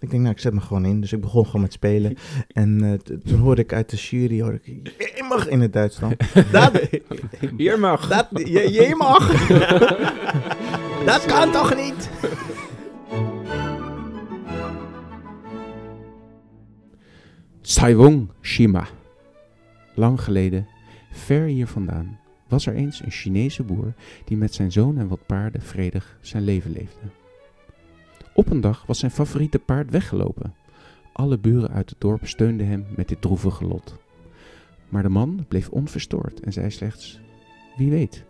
Ik denk, nou, ik zet me gewoon in. Dus ik begon gewoon met spelen. En eh, toen hoorde ik uit de jury, hoorde ik, je mag in het Duits dan. Dat, Hier mag. dat, je, je mag. dat kan toch niet? Saiwong Shima. Lang geleden, ver hier vandaan, was er eens een Chinese boer die met zijn zoon en wat paarden vredig zijn leven leefde. Op een dag was zijn favoriete paard weggelopen. Alle buren uit het dorp steunden hem met dit droevige lot. Maar de man bleef onverstoord en zei slechts: Wie weet.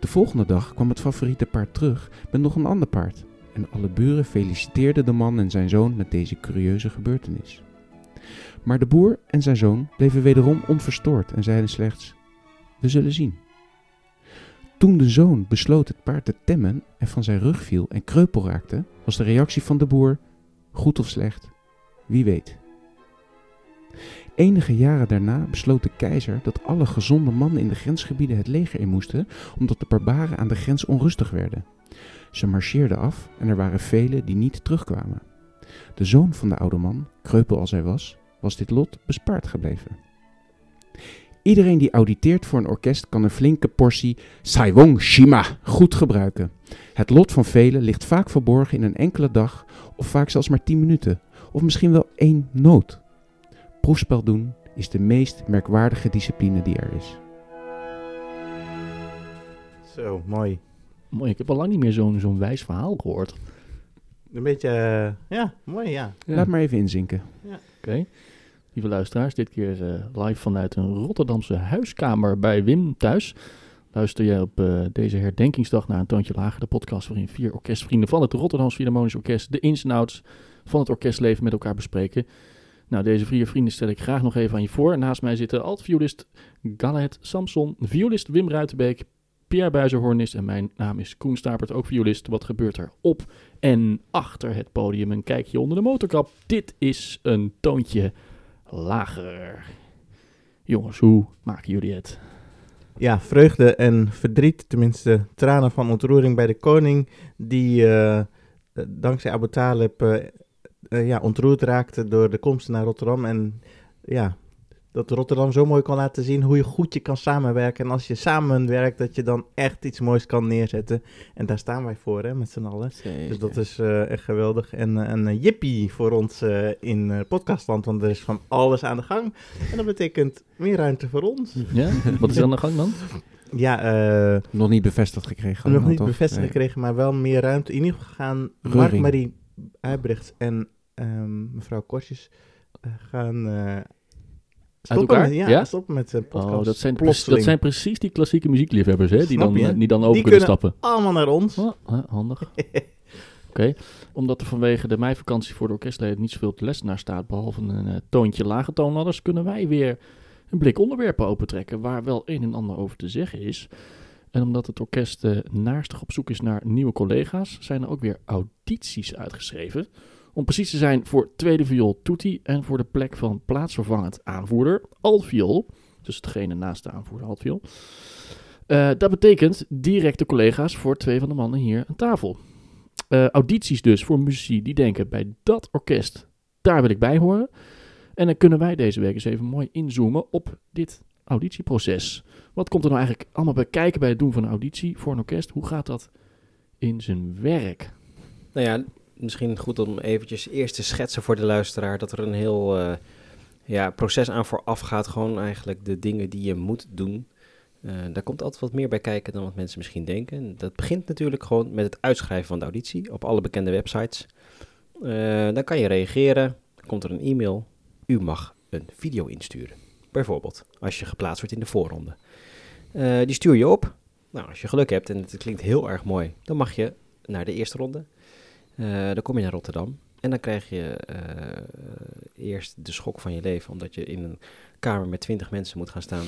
De volgende dag kwam het favoriete paard terug met nog een ander paard. En alle buren feliciteerden de man en zijn zoon met deze curieuze gebeurtenis. Maar de boer en zijn zoon bleven wederom onverstoord en zeiden slechts: We zullen zien. Toen de zoon besloot het paard te temmen en van zijn rug viel en kreupel raakte, was de reactie van de boer: Goed of slecht, wie weet. Enige jaren daarna besloot de keizer dat alle gezonde mannen in de grensgebieden het leger in moesten, omdat de barbaren aan de grens onrustig werden. Ze marcheerden af en er waren velen die niet terugkwamen. De zoon van de oude man, kreupel als hij was, was dit lot bespaard gebleven. Iedereen die auditeert voor een orkest kan een flinke portie Saiwong Shima goed gebruiken. Het lot van velen ligt vaak verborgen in een enkele dag of vaak zelfs maar 10 minuten, of misschien wel één noot. Proefspel doen is de meest merkwaardige discipline die er is. Zo, mooi. Mooi, ik heb al lang niet meer zo'n zo'n wijs verhaal gehoord. Een beetje, eh, ja, mooi, ja. Laat maar even inzinken. Oké. Lieve luisteraars, dit keer eh, live vanuit een Rotterdamse huiskamer bij Wim thuis. Luister jij op eh, deze herdenkingsdag naar een toontje lager, de podcast waarin vier orkestvrienden van het Rotterdams Philharmonisch Orkest de ins en outs van het orkestleven met elkaar bespreken. Nou, deze vier vrienden stel ik graag nog even aan je voor. Naast mij zitten alt-violist Galahad Samson, violist Wim Ruitenbeek, Pierre Buizer, hornist en mijn naam is Koen Stapert, ook violist. Wat gebeurt er op en achter het podium? Een kijkje onder de motorkap. Dit is een toontje lager. Jongens, hoe maken jullie het? Ja, vreugde en verdriet, tenminste tranen van ontroering bij de koning, die eh, eh, dankzij Abu Talib eh, ja, ontroerd raakte door de komst naar Rotterdam. En ja, dat Rotterdam zo mooi kan laten zien hoe je goed je kan samenwerken. En als je samenwerkt, dat je dan echt iets moois kan neerzetten. En daar staan wij voor, hè, met z'n allen. Dus dat is eh, echt geweldig. En eh, een uh, jippie voor ons eh, in eh, podcastland, want er is van alles aan de gang. En dat betekent meer ruimte voor ons. Ja? Wat is er aan de gang dan? Ja, eh, Nog niet bevestigd gekregen. nog niet toch? bevestigd Nee. gekregen, maar wel meer ruimte. In ieder geval gaan. Mark-Marie Huibrechts en ehm, mevrouw Korsjes eh, gaan eh, stoppen, ja, Ja? stoppen met een podcast. Oh, dat zijn, dat zijn precies die klassieke muziekliefhebbers hè, die, Snap dan, je? eh, die dan over Die kunnen kunnen- stappen. Allemaal naar ons. Oh, eh, handig. Oké, omdat er vanwege de meivakantie voor de orkestleden niet zoveel te lessen naar staat, behalve een eh, toontje lage toonladders, kunnen wij weer een blik onderwerpen opentrekken waar wel een en ander over te zeggen is. En omdat het orkest eh, naarstig op zoek is naar nieuwe collega's, zijn er ook weer audities uitgeschreven. Om precies te zijn voor tweede viool Toetie en voor de plek van plaatsvervangend aanvoerder altviool. Dus degene naast de aanvoerder altviool. Eh, dat betekent directe collega's voor twee van de mannen hier aan tafel. Eh, audities dus voor muzici die denken bij dat orkest, daar wil ik bij horen. En dan kunnen wij deze week eens even mooi inzoomen op dit auditieproces. Wat komt er nou eigenlijk allemaal bij kijken bij het doen van een auditie voor een orkest? Hoe gaat dat in zijn werk? Nou ja, misschien goed om eventjes eerst te schetsen voor de luisteraar dat er een heel eh, ja, proces aan vooraf gaat. Gewoon eigenlijk de dingen die je moet doen. Eh, daar komt altijd wat meer bij kijken dan wat mensen misschien denken. Dat begint natuurlijk gewoon met het uitschrijven van de auditie op alle bekende websites. Eh, dan kan je reageren, komt er een e-mail. U mag een video insturen. Bijvoorbeeld, als je geplaatst wordt in de voorronde. Die stuur je op. Nou, als je geluk hebt en het klinkt heel erg mooi, dan mag je naar de eerste ronde. Eh, dan kom je naar Rotterdam en dan krijg je eh, eerst de schok van je leven, omdat je in een kamer met twintig mensen moet gaan staan.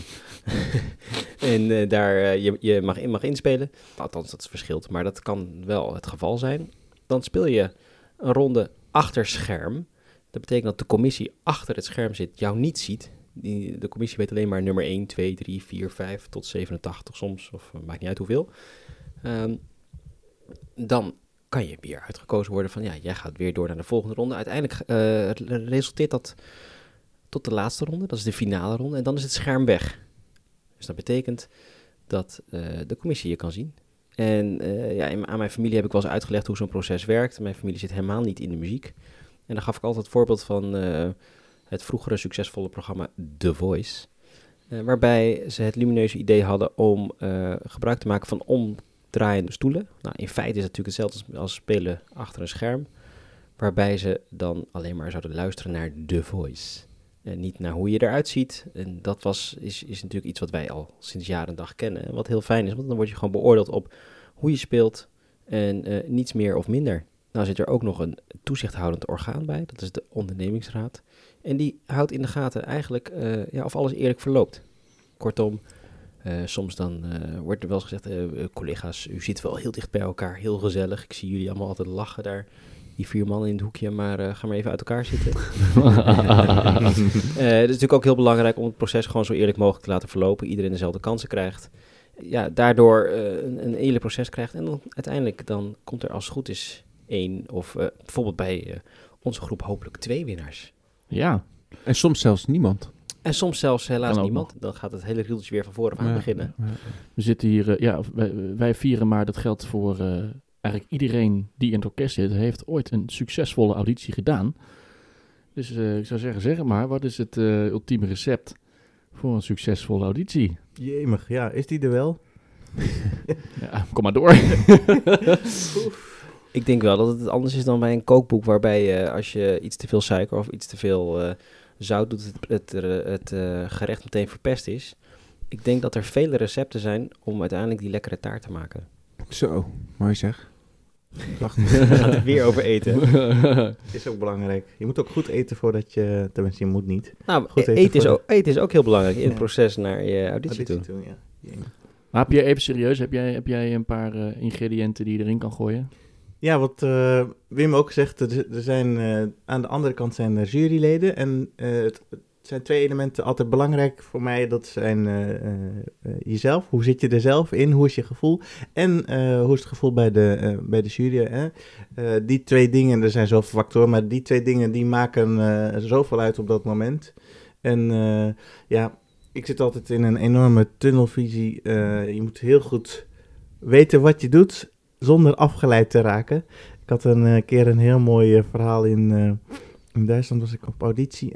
en eh, daar je, je mag, in, mag inspelen. Althans, dat verschilt, maar dat kan wel het geval zijn. Dan speel je een ronde achter scherm. Dat betekent dat de commissie achter het scherm zit, jou niet ziet. Die, de commissie weet alleen maar nummer 1, 2, 3, 4, 5 tot 87 soms, of maakt niet uit hoeveel. Ehm, dan kan je weer uitgekozen worden van ja, jij gaat weer door naar de volgende ronde. Uiteindelijk eh, resulteert dat tot de laatste ronde, dat is de finale ronde, en dan is het scherm weg. Dus dat betekent dat eh, de commissie je kan zien. En eh, ja, aan mijn familie heb ik wel eens uitgelegd hoe zo'n proces werkt. Mijn familie zit helemaal niet in de muziek. En dan gaf ik altijd het voorbeeld van het vroegere succesvolle programma The Voice. waarbij ze het lumineuze idee hadden om gebruik te maken van omdraaiende stoelen. Nou, in feite is het natuurlijk hetzelfde als spelen achter een scherm. Waarbij ze dan alleen maar zouden luisteren naar The Voice. En niet naar hoe je eruit ziet. En dat was, is, is natuurlijk iets wat wij al sinds jaren en dag kennen. En wat heel fijn is, want dan word je gewoon beoordeeld op hoe je speelt en uh, niets meer of minder. Nou zit er ook nog een toezichthoudend orgaan bij, dat is de ondernemingsraad. En die houdt in de gaten eigenlijk uh, ja, of alles eerlijk verloopt. Kortom, uh, soms dan wordt er wel eens gezegd, collega's, u zit wel heel dicht bij elkaar, heel gezellig. Ik zie jullie allemaal altijd lachen daar die vier mannen in het hoekje, maar uh, ga maar even uit elkaar zitten. uh, het is natuurlijk ook heel belangrijk om het proces gewoon zo eerlijk mogelijk te laten verlopen. Iedereen dezelfde kansen krijgt. Ja, daardoor uh, een, een eerlijk proces krijgt. En dan uiteindelijk dan komt er als het goed is één of bijvoorbeeld bij onze groep hopelijk twee winnaars. Ja. En soms zelfs niemand. En soms zelfs helaas niemand. Dan gaat het hele rieltje weer van voren aan ja, beginnen. Ja. We zitten hier, ja, wij, wij, vieren maar dat geldt voor eigenlijk iedereen die in het orkest zit, heeft ooit een succesvolle auditie gedaan. Dus uh, ik zou zeggen, zeg maar, wat is het uh, ultieme recept voor een succesvolle auditie? Jemig, ja, is die er wel? ja, kom maar door. ik denk wel dat het anders is dan bij een kookboek, waarbij je als je iets te veel suiker of iets te veel uh, zout doet, het, het, het gerecht meteen verpest is. Ik denk dat er vele recepten zijn om uiteindelijk die lekkere taart te maken. Zo, mooi zeg. Wacht, we gaan het weer over eten. is ook belangrijk. Je moet ook goed eten voordat je, tenminste je moet niet. Nou, goed eten, eten, is ook, eten is ook heel belangrijk in het proces naar je auditie, toe. toe ja. Maar heb je even serieus, heb jij, heb jij een paar uh, ingrediënten die je erin kan gooien? Ja, wat uh, Wim ook zegt, er, zijn uh, aan de andere kant zijn er juryleden en het, het zijn twee elementen altijd belangrijk voor mij. Dat zijn jezelf. Hoe zit je er zelf in? Hoe is je gevoel? En hoe is het gevoel bij de, bij de jury? Hè? die twee dingen, er zijn zoveel factoren, maar die twee dingen die maken zoveel uit op dat moment. En ja, ik zit altijd in een enorme tunnelvisie. je moet heel goed weten wat je doet zonder afgeleid te raken. Ik had een keer een heel mooi verhaal in, in Duitsland, was ik op auditie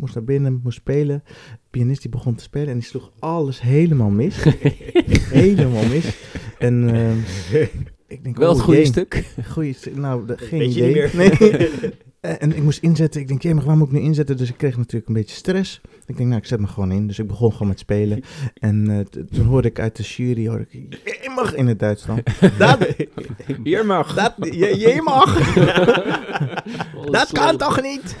moest naar binnen, moest spelen. De pianist die begon te spelen en die sloeg alles helemaal mis. helemaal mis. En uh, ik denk, Wel het oh, goede stuk. Goeie. Nou, de, geen idee. Nee. Eh, en ik moest inzetten. Ik denk, maar waar moet ik nu inzetten? Dus ik kreeg natuurlijk een beetje stress. Ik denk, nou, ik zet me gewoon in. Dus ik begon gewoon met spelen. En uh, toen hoorde ik uit de jury, hoorde ik, je mag in het Duits dan. dat, je mag. Dat, je, je mag. dat kan toch niet?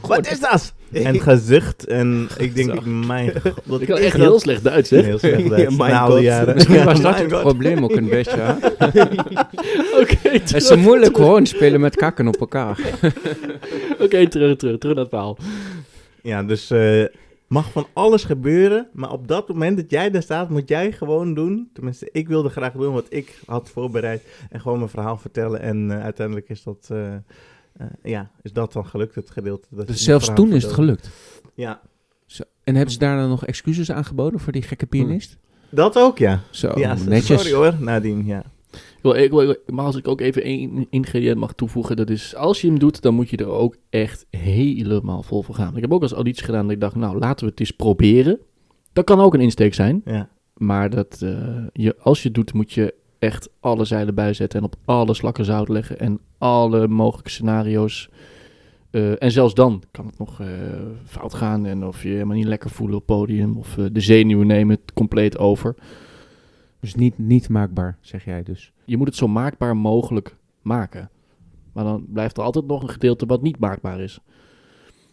Wat is dat? En gezicht. En ik denk, mijn god. Ik had echt heel slecht Duits, hè? Heel slecht Duits. Ja, jaren. Misschien was dat het probleem ook een beetje. Oké, Het is moeilijk gewoon spelen met kakken op elkaar. Oké, terug, terug, terug naar het verhaal. Ja, dus uh, mag van alles gebeuren, maar op dat moment dat jij daar staat, moet jij gewoon doen. Tenminste, ik wilde graag doen wat ik had voorbereid en gewoon mijn verhaal vertellen. En uh, uiteindelijk is dat, uh, ja, is dat dan gelukt, het gedeelte. Dat dus zelfs toen is het gelukt? Ja. Zo. En hebben ze daar dan nog excuses aangeboden voor die gekke pianist? Dat ook, ja. Zo, ja, netjes. Sorry hoor, nadien, ja. Ik, maar als ik ook even één ingrediënt mag toevoegen, dat is als je hem doet, dan moet je er ook echt helemaal vol voor gaan. Ik heb ook als auditie gedaan dat ik dacht, nou laten we het eens proberen. Dat kan ook een insteek zijn. Ja. Maar dat, uh, je, als je het doet, moet je echt alle zeilen bijzetten en op alle slakken zout leggen en alle mogelijke scenario's. Uh, en zelfs dan kan het nog uh, fout gaan en of je helemaal niet lekker voelen op podium of de zenuwen nemen het compleet over. Dus niet, niet maakbaar, zeg jij dus. Je moet het zo maakbaar mogelijk maken. Maar dan blijft er altijd nog een gedeelte wat niet maakbaar is.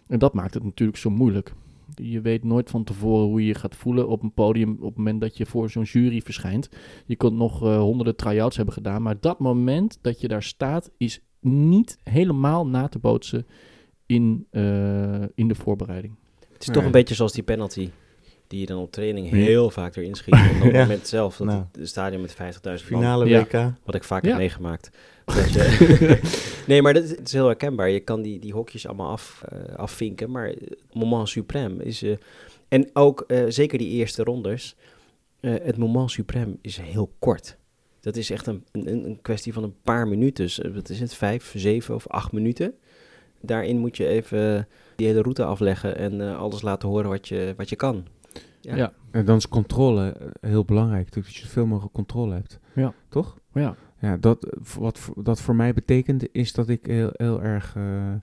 En dat maakt het natuurlijk zo moeilijk. Je weet nooit van tevoren hoe je je gaat voelen op een podium op het moment dat je voor zo'n jury verschijnt. Je kunt nog uh, honderden try-outs hebben gedaan, maar dat moment dat je daar staat is niet helemaal na te bootsen in, uh, in de voorbereiding. Het is toch een beetje zoals die penalty die je dan op training Ja. heel vaak erin schiet. En op het Ja. moment zelf, dat Nou. het, stadion met 50.000 man, Finale Ja. WK. wat ik vaak Ja. heb meegemaakt. Dat je- nee, maar dat is, het is heel herkenbaar. Je kan die, die hokjes allemaal af, eh, afvinken, maar eh, moment suprême is... eh, en ook, eh, zeker die eerste rondes, eh, het moment suprême is heel kort. Dat is echt een, een, een kwestie van een paar minuten. Dus, eh, wat is het, vijf, zeven of acht minuten? Daarin moet je even die hele route afleggen en eh, alles laten horen wat je, wat je kan. Ja. Ja. En dan is controle heel belangrijk, natuurlijk, dat je zoveel mogelijk controle hebt. Ja. Toch? Ja. Ja, dat, wat dat voor mij betekent, is dat ik heel, heel erg eh,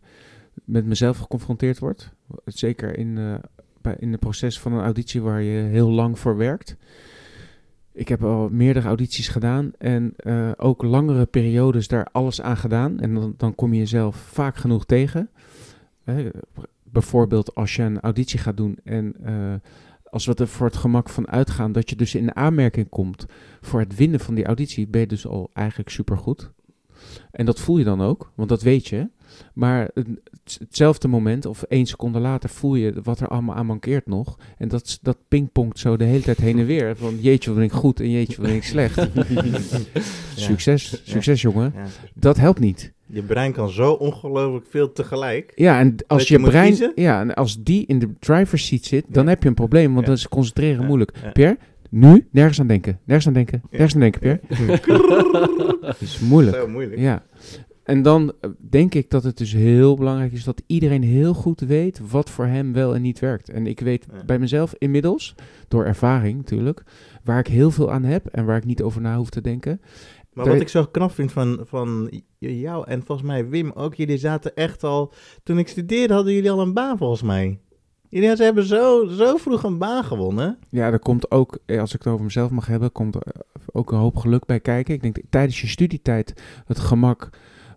met mezelf geconfronteerd word. Zeker in, eh bij, in het proces van een auditie waar je heel lang voor werkt. Ik heb al meerdere audities gedaan en eh, ook langere periodes daar alles aan gedaan. En dan, dan kom je jezelf vaak genoeg tegen. Hè, bijvoorbeeld als je een auditie gaat doen en eh, als we er voor het gemak van uitgaan dat je dus in aanmerking komt voor het winnen van die auditie, ben je dus al eigenlijk supergoed. En dat voel je dan ook, want dat weet je. Maar hetzelfde moment, of één seconde later, voel je wat er allemaal aan mankeert nog. En dat, dat pingpongt zo de hele tijd heen en weer. Van jeetje, wat ben ik goed en jeetje, wat ben ik slecht. Succes, succes jongen. Ja. Dat helpt niet. Je brein kan zo ongelooflijk veel tegelijk. Ja, en als je, brein, kiezen? ja, en als die in de driver's seat zit, dan Ja. heb je een probleem, want Ja. dan is concentreren Ja. moeilijk. Ja. Pierre, nu nergens aan denken, nergens aan denken, nergens aan denken, Pierre. Dat is moeilijk. Zo moeilijk. Ja. En dan eh, denk ik dat het dus heel belangrijk is dat iedereen heel goed weet wat voor hem wel en niet werkt. En ik weet bij mezelf inmiddels, door ervaring natuurlijk, waar ik heel veel aan heb en waar ik niet over na hoef te denken. Maar wat ik zo knap vind van, van jou en volgens mij Wim ook, jullie zaten echt al... Toen ik studeerde hadden jullie al een baan volgens mij. Jullie ze hebben zo, zo vroeg een baan gewonnen. Ja, er komt ook, eh, als ik het over mezelf mag hebben, komt er ook een hoop geluk bij kijken. Ik denk tijdens je studietijd het gemak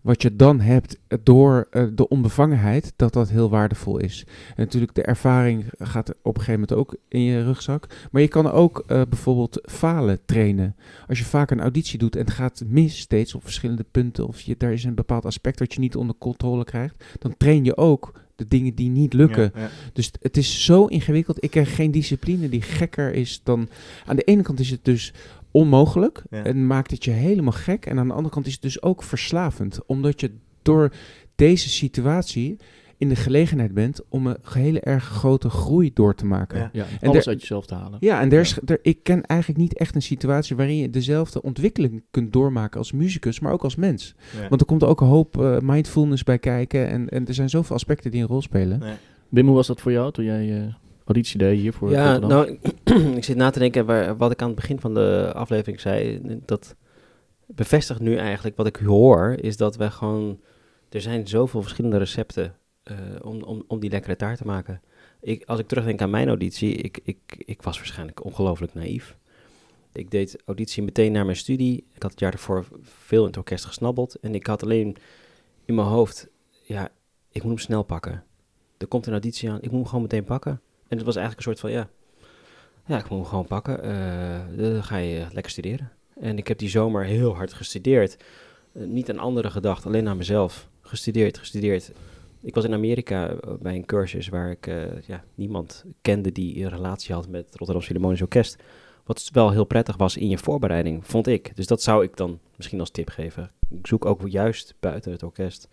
wat je dan hebt door eh, de onbevangenheid, dat dat heel waardevol is. En natuurlijk de ervaring gaat op een gegeven moment ook in je rugzak. Maar je kan ook eh, bijvoorbeeld falen trainen. Als je vaak een auditie doet en het gaat mis steeds op verschillende punten, of je, daar is een bepaald aspect dat je niet onder controle krijgt, dan train je ook de dingen die niet lukken. Ja, ja. Dus het is zo ingewikkeld. Ik ken geen discipline die gekker is dan... Aan de ene kant is het dus onmogelijk Ja. en maakt het je helemaal gek. En aan de andere kant is het dus ook verslavend. Omdat je door deze situatie in de gelegenheid bent om een hele erg grote groei door te maken. Ja. Ja, Ja, En alles der- uit jezelf te halen. en er is, er, ik ken eigenlijk niet echt een situatie waarin je dezelfde ontwikkeling kunt doormaken als muzikus, maar ook als mens. Ja. Want er komt ook een hoop eh, mindfulness bij kijken en, en er zijn zoveel aspecten die een rol spelen. Ja. Wim, hoe was dat voor jou toen jij eh, auditie deed hier voor Ja, nou, ik zit na te denken waar, wat ik aan het begin van de aflevering zei. Dat bevestigt nu eigenlijk wat ik hoor, is dat we gewoon... Er zijn zoveel verschillende recepten eh, om, om, om die lekkere taart te maken. Ik, als ik terugdenk aan mijn auditie, ik, ik, ik was waarschijnlijk ongelooflijk naïef. Ik deed auditie meteen na mijn studie. Ik had het jaar ervoor veel in het orkest gesnabbeld. En ik had alleen in mijn hoofd, ja, ik moet hem snel pakken. Er komt een auditie aan, ik moet hem gewoon meteen pakken. En het was eigenlijk een soort van, ja, ja, ik moet hem gewoon pakken. Eh, dan ga je lekker studeren. En ik heb die zomer heel hard gestudeerd. Eh, niet aan anderen gedacht, alleen aan mezelf. Gestudeerd, gestudeerd. Ik was in Amerika eh, bij een cursus waar ik ja, niemand kende die een relatie had met het Rotterdam Philharmonisch Orkest. Wat wel heel prettig was in je voorbereiding, vond ik. Dus dat zou ik dan misschien als tip geven. Ik zoek ook juist buiten het orkest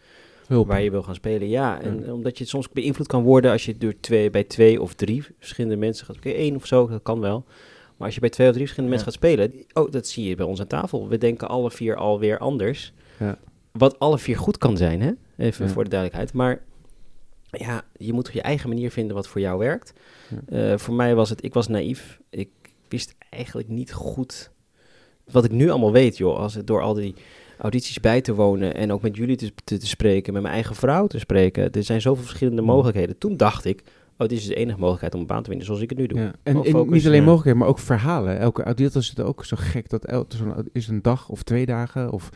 Hulp. waar je wil gaan spelen. Ja, en omdat je soms beïnvloed kan worden als je door twee, bij twee of drie verschillende mensen gaat. Oké, één of zo, dat kan wel. Maar als je bij twee of drie verschillende Ja. mensen gaat spelen, oh, dat zie je bij ons aan tafel. We denken alle vier alweer anders. Ja. Wat alle vier goed kan zijn, hè? Even voor de duidelijkheid. Maar ja, je moet op je eigen manier vinden wat voor jou werkt. Eh, voor mij was het, ik was naïef. Ik wist eigenlijk niet goed wat ik nu allemaal weet, joh. Als het door al die audities bij te wonen en ook met jullie te, te, te spreken, met mijn eigen vrouw te spreken. Er zijn zoveel verschillende mogelijkheden. Toen dacht ik, oh, dit is de enige mogelijkheid om een baan te winnen zoals ik het nu doe. Ja. En, niet alleen ja. mogelijkheden, maar ook verhalen. Elke auditie is het ook zo gek dat zo'n is een dag of twee dagen of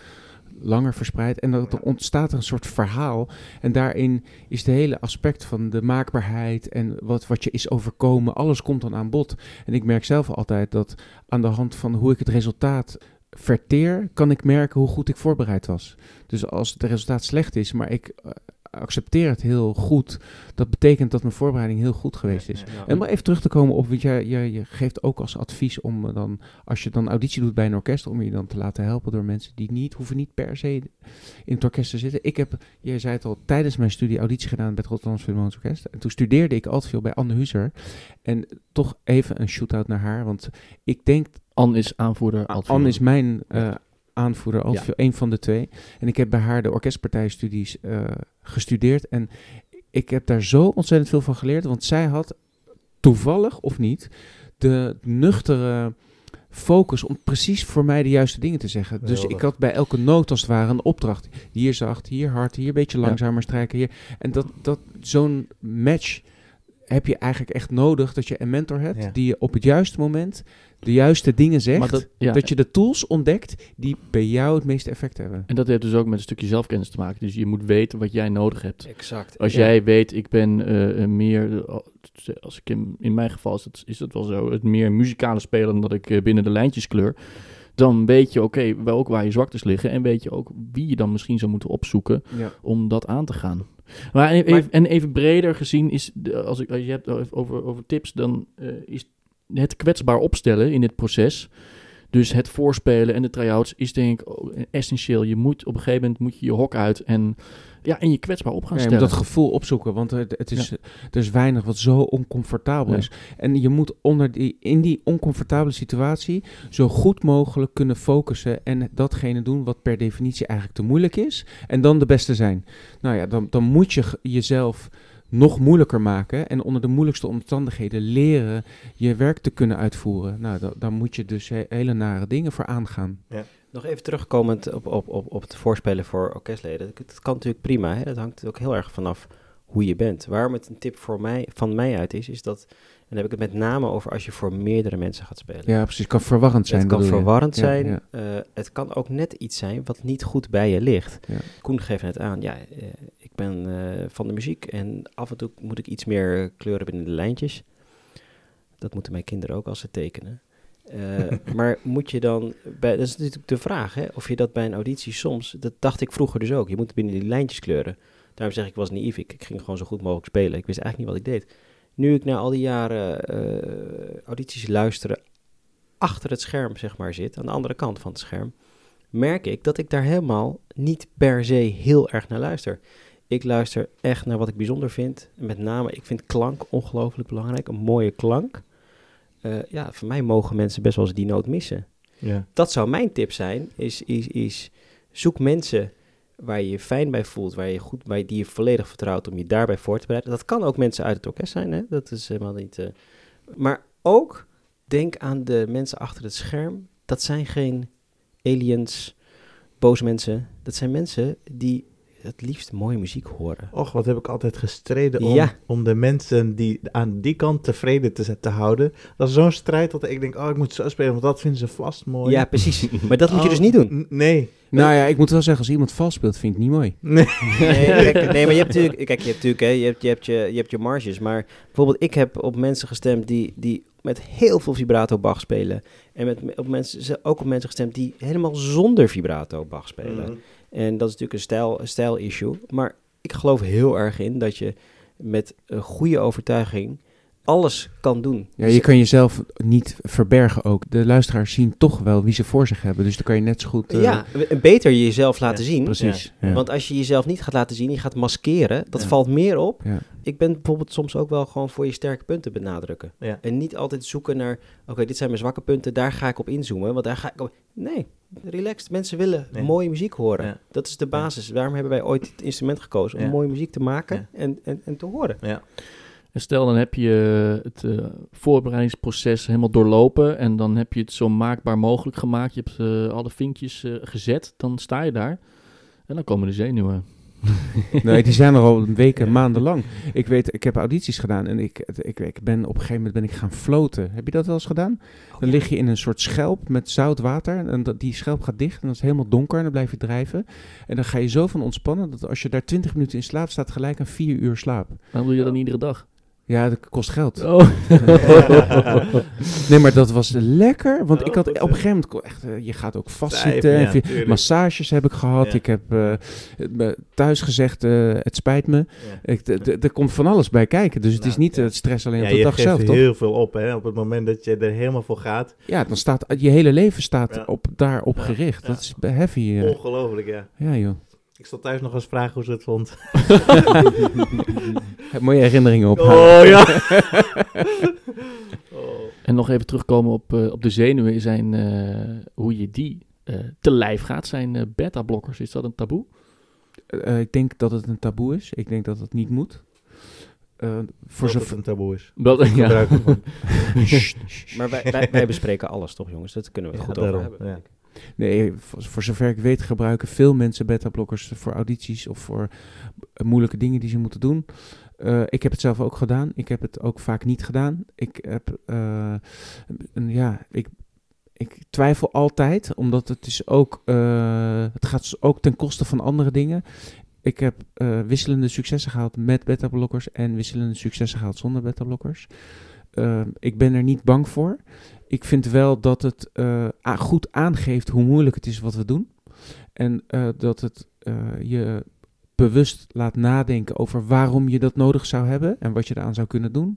langer verspreid. En dan dan ontstaat er een soort verhaal. En daarin is de hele aspect van de maakbaarheid en wat, wat je is overkomen, alles komt dan aan bod. En ik merk zelf altijd dat aan de hand van hoe ik het resultaat verteer, kan ik merken hoe goed ik voorbereid was. Dus als het resultaat slecht is, maar ik eh, accepteer het heel goed. Dat betekent dat mijn voorbereiding heel goed geweest is. Ja. En om even terug te komen op, want je, je, je geeft ook als advies om eh, dan, als je dan auditie doet bij een orkest, om je dan te laten helpen door mensen die niet, hoeven niet per se in het orkest te zitten. Ik heb, je zei het al, tijdens mijn studie auditie gedaan bij het Rotterdamse Philharmonisch Orkest. En toen studeerde ik altijd veel bij Anne Huzer. En toch even een shoot-out naar haar, want ik denk Anne is aanvoerder. Altviol. Anne is mijn eh, aanvoerder, als Ja. een van de twee. En ik heb bij haar de orkestpartijstudies eh, gestudeerd. En ik heb daar zo ontzettend veel van geleerd. Want zij had toevallig of niet de nuchtere focus om precies voor mij de juiste dingen te zeggen. Dus ik had bij elke noot als het ware een opdracht. Hier zacht, hier hard, hier een beetje Ja. langzamer strijken. Hier. En dat, dat, zo'n match heb je eigenlijk echt nodig dat je een mentor hebt Ja. die je op het juiste moment de juiste dingen zegt. Dat, ja, Dat je de tools ontdekt die bij jou het meeste effect hebben. En dat heeft dus ook met een stukje zelfkennis te maken. Dus je moet weten wat jij nodig hebt. Exact. Als Ja. jij weet, ik ben eh, meer, eh, als ik in, in mijn geval is het, is het wel zo, het meer muzikale speler dan dat ik eh, binnen de lijntjes kleur. Dan weet je oké, wel ook waar je zwaktes liggen. En weet je ook wie je dan misschien zou moeten opzoeken Ja. om dat aan te gaan. Maar, en, Maar- even, en even breder gezien is, als, ik, als je hebt over, over tips, dan eh, is het kwetsbaar opstellen in dit proces. Dus het voorspelen en de try-outs is denk ik essentieel. Je moet op een gegeven moment moet je je hok uit en, ja, en je kwetsbaar op gaan Ja, stellen. dat gevoel opzoeken, want het, het is, er is weinig wat zo oncomfortabel Ja. is. En je moet onder die, in die oncomfortabele situatie zo goed mogelijk kunnen focussen en datgene doen wat per definitie eigenlijk te moeilijk is. En dan de beste zijn. Nou ja, dan, dan moet je jezelf nog moeilijker maken en onder de moeilijkste omstandigheden leren je werk te kunnen uitvoeren. Nou, da- dan moet je dus he- hele nare dingen voor aangaan. Nog even terugkomend op, op, op, op het voorspelen voor orkestleden. Dat, kan natuurlijk prima. Hè? Dat hangt ook heel erg vanaf hoe je bent. Waarom het een tip voor mij, van mij uit is, is dat... En dan heb ik het met name over als je voor meerdere mensen gaat spelen. Ja, precies. Het kan verwarrend zijn. het kan je? verwarrend Ja, zijn. ja. eh, het kan ook net iets zijn wat niet goed bij je ligt. Ja. Koen geeft net aan, ja, eh, ben eh, van de muziek en af en toe moet ik iets meer kleuren binnen de lijntjes. Dat moeten mijn kinderen ook als ze tekenen. Eh, maar moet je dan, bij, dat is natuurlijk de vraag, hè, of je dat bij een auditie soms, dat dacht ik vroeger dus ook, je moet binnen die lijntjes kleuren. Daarom zeg ik, ik was naïef, ik, ik ging gewoon zo goed mogelijk spelen. Ik wist eigenlijk niet wat ik deed. Nu ik na al die jaren eh, audities luisteren, achter het scherm zeg maar zit, aan de andere kant van het scherm, merk ik dat ik daar helemaal niet per se heel erg naar luister. Ik luister echt naar wat ik bijzonder vind. Met name, ik vind klank ongelooflijk belangrijk. Een mooie klank. Eh, ja, voor mij mogen mensen best wel eens die noot missen. Ja. Dat zou mijn tip zijn, is, is, is zoek mensen waar je je fijn bij voelt, waar je goed bij, die je volledig vertrouwt om je daarbij voor te bereiden. Dat kan ook mensen uit het orkest zijn, hè? dat is helemaal niet... eh, Maar ook denk aan de mensen achter het scherm. Dat zijn geen aliens, boze mensen. Dat zijn mensen die het liefst mooie muziek horen. Och, wat heb ik altijd gestreden om, Ja. om de mensen die aan die kant tevreden te, te houden. Dat is zo'n strijd dat ik denk, oh, ik moet zo spelen, want dat vinden ze vast mooi. Ja, precies. Maar dat moet je Oh, dus niet doen. Nee. Nou ja, ik moet wel zeggen, als iemand vals speelt, vind ik het niet mooi. Nee. Nee, kijk, nee, maar je hebt natuurlijk, kijk, je hebt natuurlijk, hè, je hebt, je hebt je, je hebt je marges. Maar bijvoorbeeld, ik heb op mensen gestemd die, die met heel veel vibrato Bach spelen. En met, op mensen, ook op mensen gestemd die helemaal zonder vibrato Bach spelen. Mhm. En dat is natuurlijk een stijl, een stijl issue. Maar ik geloof heel erg in dat je met een goede overtuiging alles kan doen. Ja, je kan jezelf niet verbergen ook. De luisteraars zien toch wel wie ze voor zich hebben. Dus dan kan je net zo goed... eh, ja, en beter jezelf laten Ja, zien. precies. Ja. Want als je jezelf niet gaat laten zien, je gaat maskeren, dat Ja. valt meer op. Ja. Ik ben bijvoorbeeld soms ook wel gewoon voor je sterke punten benadrukken. Ja. En niet altijd zoeken naar, oké, dit zijn mijn zwakke punten, daar ga ik op inzoomen. Want daar ga ik op... Nee, relaxed. Mensen willen Nee. mooie muziek horen. Ja. Dat is de basis. Daarom hebben wij ooit het instrument gekozen om Ja. mooie muziek te maken Ja. en, en, en te horen. Ja. En stel, dan heb je het eh, voorbereidingsproces helemaal doorlopen en dan heb je het zo maakbaar mogelijk gemaakt. Je hebt eh, alle vinkjes eh, gezet, dan sta je daar en dan komen de zenuwen. Nee, die zijn er al weken, maanden lang. Ik weet, ik heb audities gedaan en ik, ik, ik ben op een gegeven moment ben ik gaan floten. Heb je dat wel eens gedaan? Dan lig je in een soort schelp met zout water en dat, die schelp gaat dicht en dan is het helemaal donker en dan blijf je drijven. En dan ga je zo van ontspannen dat als je daar 20 minuten in slaap staat, gelijk aan 4 uur slaap. Waarom doe je dat niet iedere dag? Ja, dat kost geld. Oh. Nee, maar dat was lekker. Want Oh, ik had goed, op een gegeven moment... Echt, eh, je gaat ook vastzitten. Ja, massages heb ik gehad. Ja. Ik heb eh, thuis gezegd, eh, het spijt me. Ja. Ik, er komt van alles bij kijken. Dus het is Nou, niet ja. het stress alleen Ja, op de je dag geeft zelf, toch? heel veel op, hè. Op het moment dat je er helemaal voor gaat. Ja, dan staat je hele leven staat Ja. op, daarop Ja, gericht. ja. Dat is heavy. Ongelooflijk, ja. Ja, joh. Ik zal thuis nog eens vragen hoe ze het vond. Mooie herinneringen op. Oh, ja. oh. En nog even terugkomen op, eh, op de zenuwen, zijn, eh, hoe je die eh, te lijf gaat, zijn eh, beta-blokkers. Is dat een taboe? Eh, ik denk dat het een taboe is. Ik denk dat het niet moet. Eh, voor zover... een taboe is. Wel, ja. Maar wij, wij, wij bespreken alles, toch jongens? Dat kunnen we het Ja, goed over hebben. ja. Nee, voor, zover ik weet gebruiken veel mensen beta-blokkers voor audities of voor moeilijke dingen die ze moeten doen. Eh, ik heb het zelf ook gedaan. Ik heb het ook vaak niet gedaan. Ik heb, eh, een- ja, ik, ik twijfel altijd, omdat het is ook, eh, het gaat ook ten koste van andere dingen. Ik heb wisselende successen gehaald met beta-blokkers en wisselende successen gehaald zonder beta-blokkers. Eh, ik ben er niet bang voor. Ik vind wel dat het eh, goed aangeeft hoe moeilijk het is wat we doen. En eh, dat het eh, je bewust laat nadenken over waarom je dat nodig zou hebben en wat je eraan zou kunnen doen.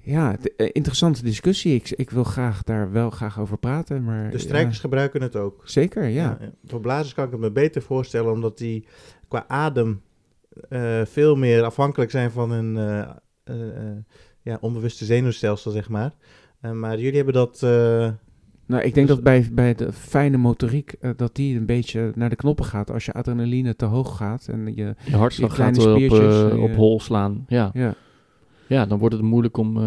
Ja, de- interessante discussie. Ik, ik wil graag daar wel graag over praten. Maar, De strijkers ja, gebruiken het ook. zeker, ja. Voor blazers kan ik het me beter voorstellen, omdat die qua adem veel meer afhankelijk zijn van hun eh, ja, onbewuste zenuwstelsel, zeg maar. Eh, maar jullie hebben dat... eh, Nou, ik denk Dus- dat bij, bij de fijne motoriek, eh, dat die een beetje naar de knoppen gaat als je adrenaline te hoog gaat. En je, Je hartslag kleine gaat op, spiertjes, op hol slaan. Ja. ja. ja, dan wordt het moeilijk om... eh,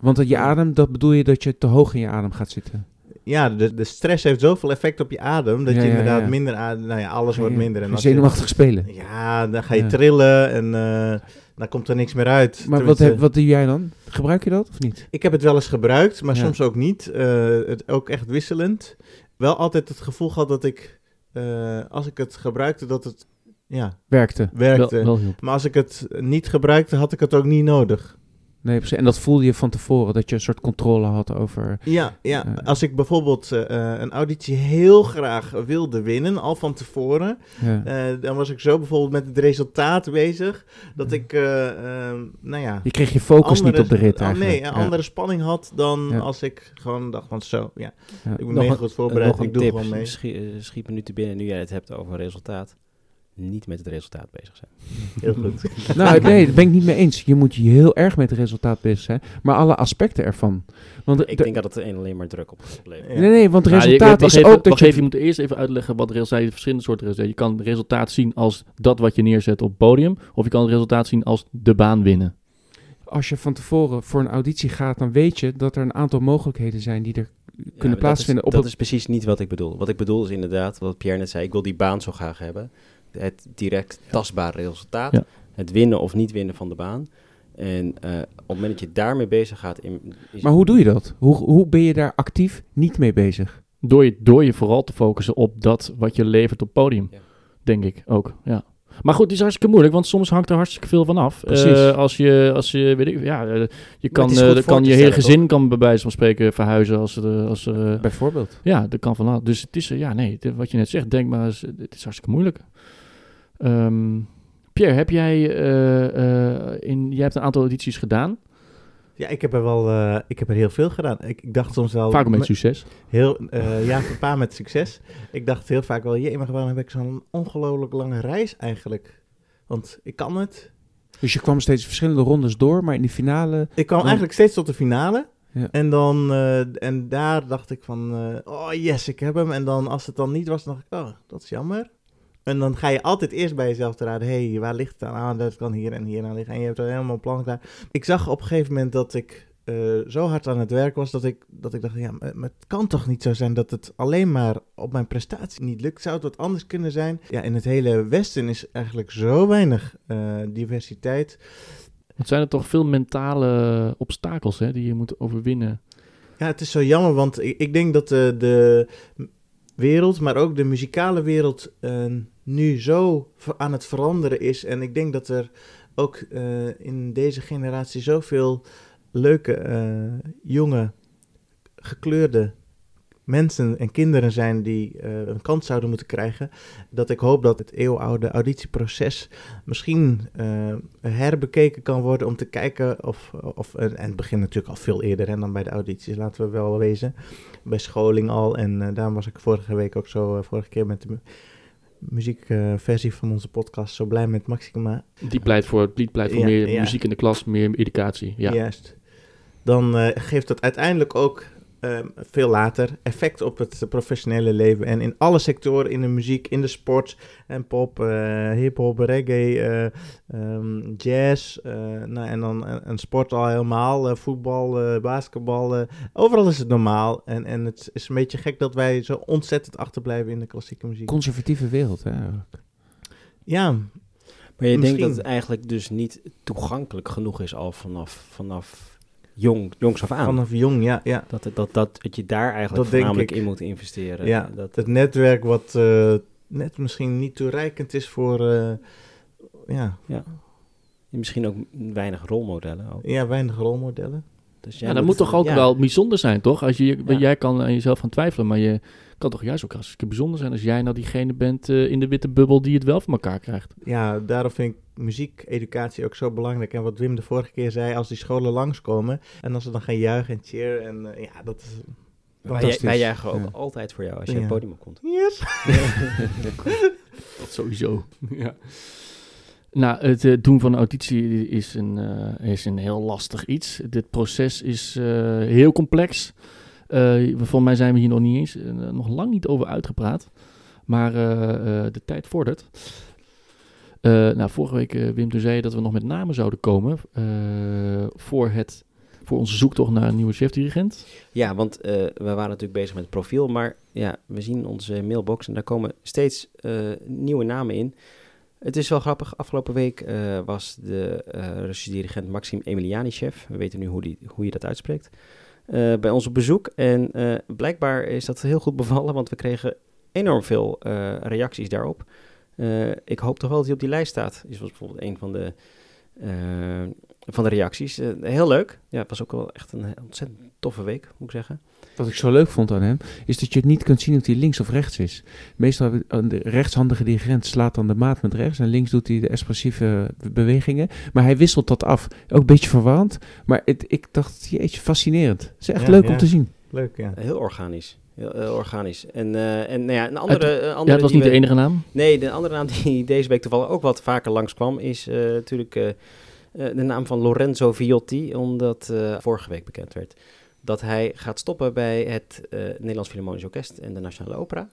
Want dat je adem, dat bedoel je dat je te hoog in je adem gaat zitten. ja, de, de stress heeft zoveel effect op je adem, dat Ja, je inderdaad ja. minder adem... Nou ja, alles wordt je- minder. En ga je je- zenuwachtig spelen. Ja, dan ga je Ja. trillen en eh, dan komt er niks meer uit. Maar wat, heb, wat doe jij dan? Gebruik je dat of niet? Ik heb het wel eens gebruikt, maar Ja. soms ook niet. Eh, het ook echt wisselend. Wel altijd het gevoel gehad dat ik, eh, als ik het gebruikte, dat het ja, Werkte. werkte. wel, wel hielp. Maar als ik het niet gebruikte, had ik het ook niet nodig. Nee, precies. En dat voelde je van tevoren, dat je een soort controle had over... Ja, ja. Ja. als ik bijvoorbeeld eh, een auditie heel graag wilde winnen, al van tevoren, Ja. eh, dan was ik zo bijvoorbeeld met het resultaat bezig, dat ik, eh, eh, nou ja... Je kreeg je focus andere- niet op de rit eigenlijk. Nee, een Ja. andere spanning had dan Ja. als ik gewoon dacht van zo, ja, Ja. ik ben Nog mega goed voorbereid, ik doe tip, gewoon mee. Schiet, eh, schiet me nu te binnen, nu jij het hebt over resultaat. Niet met het resultaat bezig zijn. Heel goed. Nou, nee, daar ben ik niet mee eens. Je moet je heel erg met het resultaat bezig zijn, maar alle aspecten ervan. Want Ik de- denk dat het een alleen maar druk op oplevert. Ja. Nee, nee, want het Nou, je- resultaat is even, ook dat je... even, je moet eerst even uitleggen wat resultaat zijn. verschillende soorten resultaten. Je kan het resultaat zien als dat wat je neerzet op het podium. Of je kan het resultaat zien als de baan winnen. Als je van tevoren voor een auditie gaat, dan weet je dat er een aantal mogelijkheden zijn die er kunnen plaatsvinden. Dat, op dat is precies niet wat ik bedoel. Wat ik bedoel is inderdaad, wat Pierre net zei, ik wil die baan zo graag hebben. Het direct tastbare resultaat. Ja. Het winnen of niet winnen van de baan. En eh, op het moment dat je daarmee bezig gaat... In, Maar hoe doe je dat? Hoe, hoe ben je daar actief niet mee bezig? Door je, door je vooral te focussen op dat wat je levert op het podium. Ja. Denk ik ook, ja. Maar goed, het is hartstikke moeilijk, want soms hangt er hartstikke veel van af. Precies. Eh, als je, als je, weet ik, ja, eh, je kan, eh, kan je hele gezin kan bij wijze van spreken verhuizen als er, als er, Bijvoorbeeld. ja, dat kan vanaf. Dus het is, ja, nee, dit- wat je net zegt, denk maar, eens, het is hartstikke moeilijk. Ehm, Pierre, heb jij, eh, eh, in, jij hebt een aantal edities gedaan, Ja, ik heb er wel, eh, ik heb er heel veel gedaan. Ik, ik dacht soms wel... vaak ook met me- succes. Heel, eh, ja, een paar met succes. Ik dacht heel vaak wel, jee, maar waarom heb ik zo'n ongelooflijk lange reis eigenlijk? Want ik kan het. Dus je kwam steeds verschillende rondes door, maar in de finale... Ik kwam eigenlijk steeds tot de finale. Ja. En, dan, eh, en daar dacht ik van, eh, oh yes, ik heb hem. En dan als het dan niet was, dan dacht ik, oh, dat is jammer. En dan ga je altijd eerst bij jezelf te raden, hé, hey, waar ligt het aan? Ah, dat kan hier en hier aan liggen. En je hebt er helemaal een plan klaar. Ik zag op een gegeven moment dat ik eh, zo hard aan het werk was, dat ik, dat ik dacht, ja, maar, het kan toch niet zo zijn dat het alleen maar op mijn prestatie niet lukt. Zou het wat anders kunnen zijn? Ja, in het hele Westen is eigenlijk zo weinig eh, diversiteit. Het zijn er toch veel mentale obstakels hè, die je moet overwinnen. Ja, het is zo jammer, want ik, ik denk dat de, de wereld, maar ook de muzikale wereld, eh, nu zo aan het veranderen is. En ik denk dat er ook eh, in deze generatie zoveel leuke, eh, jonge, gekleurde mensen en kinderen zijn die eh, een kans zouden moeten krijgen. Dat ik hoop dat het eeuwenoude auditieproces misschien herbekeken kan worden om te kijken of, of en het begint natuurlijk al veel eerder dan bij de audities, laten we wel wezen. Bij scholing al en eh, daarom was ik vorige week ook zo, vorige keer met de muziekversie van onze podcast zo blij met Maxima. Die pleit voor, die pleit voor Ja, meer ja. muziek in de klas, meer educatie. Ja. Juist. Dan eh, geeft dat uiteindelijk ook ehm, veel later effect op het professionele leven. En in alle sectoren, in de muziek, in de sport en pop, eh hip-hop, reggae, eh, ehm, jazz. eh, nou, en dan een, sport al helemaal, eh, voetbal, eh, basketbal. eh, overal is het normaal. En, en het is een beetje gek dat wij zo ontzettend achterblijven in de klassieke muziek. Conservatieve wereld, hè? ja, Maar je denkt dat het eigenlijk dus niet toegankelijk genoeg is al vanaf, vanaf jong, jongs af aan. vanaf jong, ja. ja. Dat, dat, dat, dat je daar eigenlijk Dat voornamelijk in moet investeren. Ja, dat, het netwerk wat eh, net misschien niet toereikend is voor eh, ja, Misschien ook weinig rolmodellen. Ook. ja, weinig rolmodellen. Dus jij Ja, dat moet- moet toch ook ja. wel bijzonder zijn, toch? Als je, Ja. Jij kan aan jezelf gaan twijfelen, maar je kan toch juist ook hartstikke bijzonder zijn als jij nou diegene bent eh, in de witte bubbel die het wel voor elkaar krijgt. Ja, daarom vind ik muziekeducatie ook zo belangrijk. En wat Wim de vorige keer zei, als die scholen langskomen en als ze dan gaan juichen en cheer en eh, ja, dat is... Wij, Fantastisch. wij jagen ook Ja. altijd voor jou als je Ja. het podium opkomt. Yes! Dat sowieso. ja. Nou, het eh, doen van een auditie is een, eh, is een heel lastig iets. Dit proces is eh, heel complex. Eh volgens mij zijn we hier nog niet eens, eh, nog lang niet over uitgepraat. Maar eh, de tijd vordert. Nou, vorige week, Wim, toen zei je dat we nog met namen zouden komen voor, het, voor onze zoektocht naar een nieuwe chefdirigent. Ja, want we waren natuurlijk bezig met het profiel, maar ja, we zien onze mailbox en daar komen steeds nieuwe namen in. Het is wel grappig, afgelopen week was de eh Russische dirigent Maxim Emilianichev, we weten nu hoe, die, hoe je dat uitspreekt, eh, bij ons bezoek. En eh, blijkbaar is dat heel goed bevallen, want we kregen enorm veel eh, reacties daarop. Ik hoop toch wel dat hij op die lijst staat, is was bijvoorbeeld een van de, van de reacties. Heel leuk, ja, het was ook wel echt een ontzettend toffe week, moet ik zeggen. Wat ik zo leuk vond aan hem, is dat je het niet kunt zien of hij links of rechts is. Meestal de rechtshandige dirigent slaat dan de maat met rechts en links doet hij de expressieve bewegingen. Maar hij wisselt dat af. Ook een beetje verwarrend, maar het, ik dacht, jeetje, fascinerend. Het is echt Ja, leuk ja. om te zien. Leuk, ja. Heel organisch. Heel, heel organisch. En, eh, en nou ja, een andere, een andere Ja, het was niet de enige naam. Nee, de andere naam die deze week toevallig ook wat vaker langskwam is eh, natuurlijk eh, de naam van Lorenzo Viotti, omdat eh, vorige week bekend werd dat hij gaat stoppen bij het eh, Nederlands Philharmonisch Orkest en de Nationale Opera.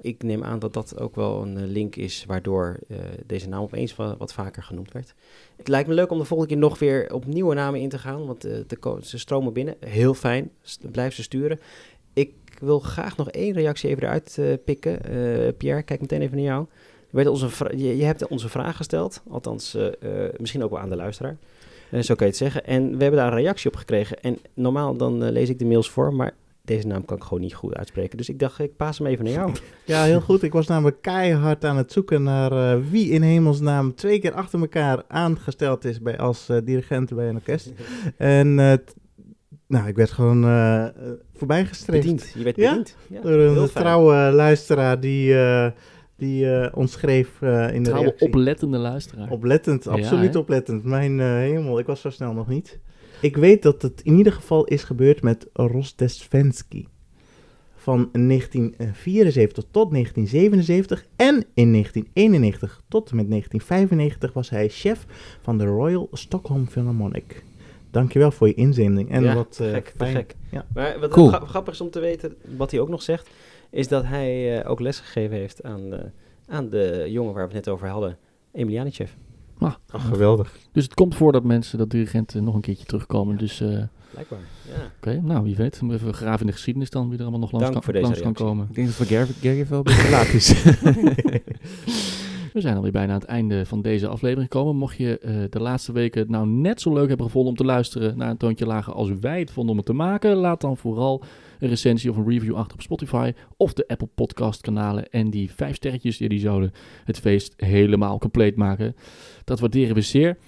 Ik neem aan dat dat ook wel een eh, link is waardoor eh, deze naam opeens wa- wat vaker genoemd werd. Het lijkt me leuk om de volgende keer nog weer op nieuwe namen in te gaan, want de ze stromen binnen. Heel fijn, blijf ze sturen. Ik wil graag nog één reactie even eruit pikken. Pierre, kijk meteen even naar jou. Je, onze je, je hebt onze vraag gesteld, althans misschien ook wel aan de luisteraar. Eh, zo kan je het zeggen. En we hebben daar een reactie op gekregen. En normaal dan eh, lees ik de mails voor, maar deze naam kan ik gewoon niet goed uitspreken. Dus ik dacht, ik paas hem even naar jou. Ja, heel goed. Ik was namelijk keihard aan het zoeken naar eh, wie in hemelsnaam twee keer achter elkaar aangesteld is bij, als dirigent bij een orkest. En nou, ik werd gewoon voorbijgestreefd Bediend. Je werd bediend. Ja, door een trouwe luisteraar die, die eh, ons schreef eh, in de Trouwe reactie. oplettende luisteraar. Oplettend, absoluut oplettend. Mijn eh, hemel, ik was zo snel nog niet. Ik weet dat het in ieder geval is gebeurd met Rostesvensky. Van 1974 tot 1977 en in 1991 tot en met 1995 was hij chef van de Royal Stockholm Philharmonic. Dankjewel voor je inzending. En Ja, wat eh, gek, te fijn. gek. Ja. Maar wat Cool. grappig is om te weten, wat hij ook nog zegt, is dat hij eh, ook lesgegeven heeft aan, eh, aan de jongen waar we het net over hadden, Emilianichev. Ah, Ach, geweldig. Dus het komt voor dat mensen, dat dirigenten nog een keertje terugkomen. Dus eh, Blijkbaar. Ja. oké, nou wie weet. We Even graven in de geschiedenis dan, wie er allemaal nog langs, Dank kan, voor deze langs kan reactie. komen. Ik denk dat voor Gerrit wel een beetje laat is. We zijn alweer bijna aan het einde van deze aflevering gekomen. Mocht je eh, de laatste weken het nou net zo leuk hebben gevonden om te luisteren naar een toontje lager als wij het vonden om het te maken, laat dan vooral een recensie of een review achter op Spotify of de Apple Podcast kanalen. En die vijf sterretjes, ja, die zouden het feest helemaal compleet maken. Dat waarderen we zeer.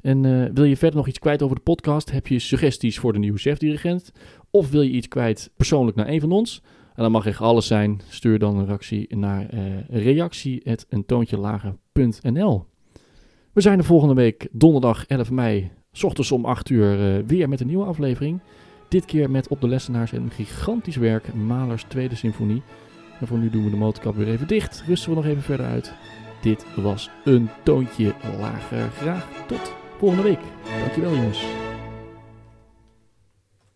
En eh, wil je verder nog iets kwijt over de podcast? Heb je suggesties voor de nieuwe chefdirigent? Of wil je iets kwijt persoonlijk naar een van ons? En dan mag echt alles zijn. Stuur dan een reactie naar uh, reactie.eentoontjelager.nl We zijn de volgende week donderdag 11 mei, s ochtends om 8 uur, uh, weer met een nieuwe aflevering. Dit keer met op de lessenaars een gigantisch werk, Malers Tweede Symfonie. En voor nu doen we de motorkap weer even dicht. Rusten we nog even verder uit. Dit was een toontje lager. Graag tot volgende week. Dankjewel jongens.